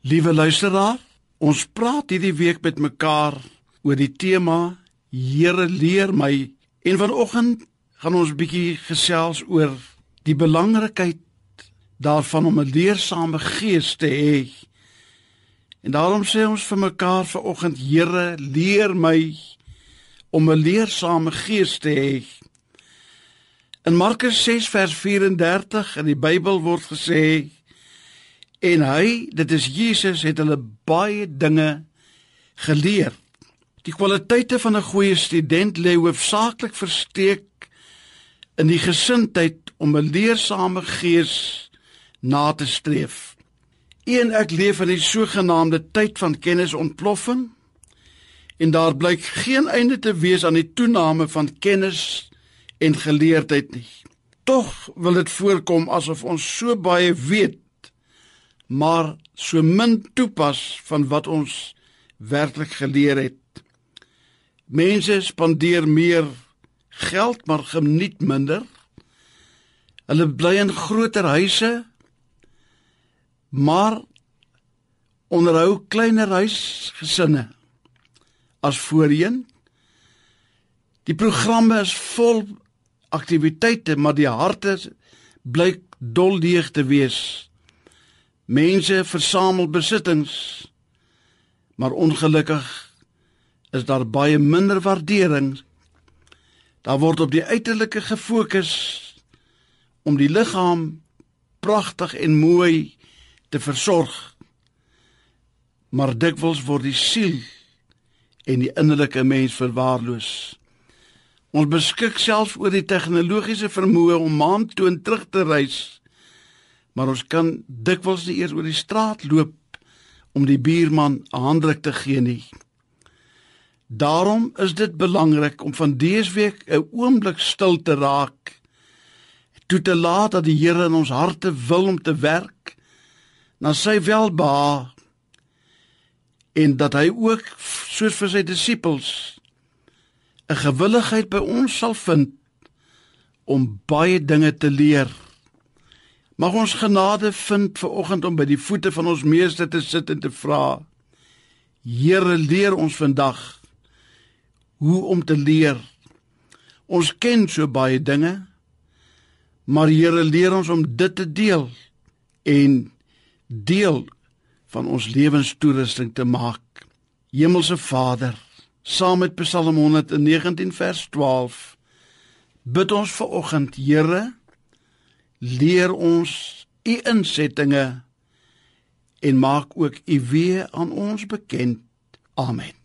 Liewe luisteraar, ons praat hierdie week met mekaar oor die tema Here leer my en vanoggend gaan ons bietjie gesels oor die belangrikheid daarvan om 'n leersame gees te hê. En daarom sê ons vir mekaar vanoggend Here leer my om 'n leersame gees te hê. In Markus 6 vers 34 in die Bybel word gesê En hy, dit is Jesus, het hulle baie dinge geleer. Die kwaliteite van 'n goeie student lê hoofsaaklik versteek in die gesindheid om 'n leersame gees na te streef. Een ek leef in die sogenaamde tyd van kennisontploffing en daar blyk geen einde te wees aan die toename van kennis en geleerdheid nie. Tog wil dit voorkom asof ons so baie weet maar so min toepas van wat ons werklik geleer het. Mense spandeer meer geld maar geniet minder. Hulle bly in groter huise maar onderhou kleiner huisgesinne as voorheen. Die programme is vol aktiwiteite maar die harte blyk dolleeg te wees. Mense versamel besittings, maar ongelukkig is daar baie minder waardering. Daar word op die uiterlike gefokus om die liggaam pragtig en mooi te versorg. Maar dikwels word die siel en die innerlike mens verwaarloos. Ons beskik selfs oor die tegnologiese vermoë om maan toe en terug te reis maar ons kan dikwels nie eers oor die straat loop om die buurman 'n handdruk te gee nie. Daarom is dit belangrik om van dese week 'n oomblik stil te raak, toe te laat dat die Here in ons harte wil om te werk na sy welbehae en dat hy ook soos vir sy disippels 'n gewilligheid by ons sal vind om baie dinge te leer. Mag ons genade vind ver oggend om by die voete van ons meester te sit en te vra. Here, leer ons vandag hoe om te leer. Ons ken so baie dinge, maar Here, leer ons om dit te deel en deel van ons lewenstoerusting te maak. Hemelse Vader, saam met Psalm 119 vers 12 bid ons ver oggend, Here, leer ons u insettinge en maak ook u weë aan ons bekend. Amen.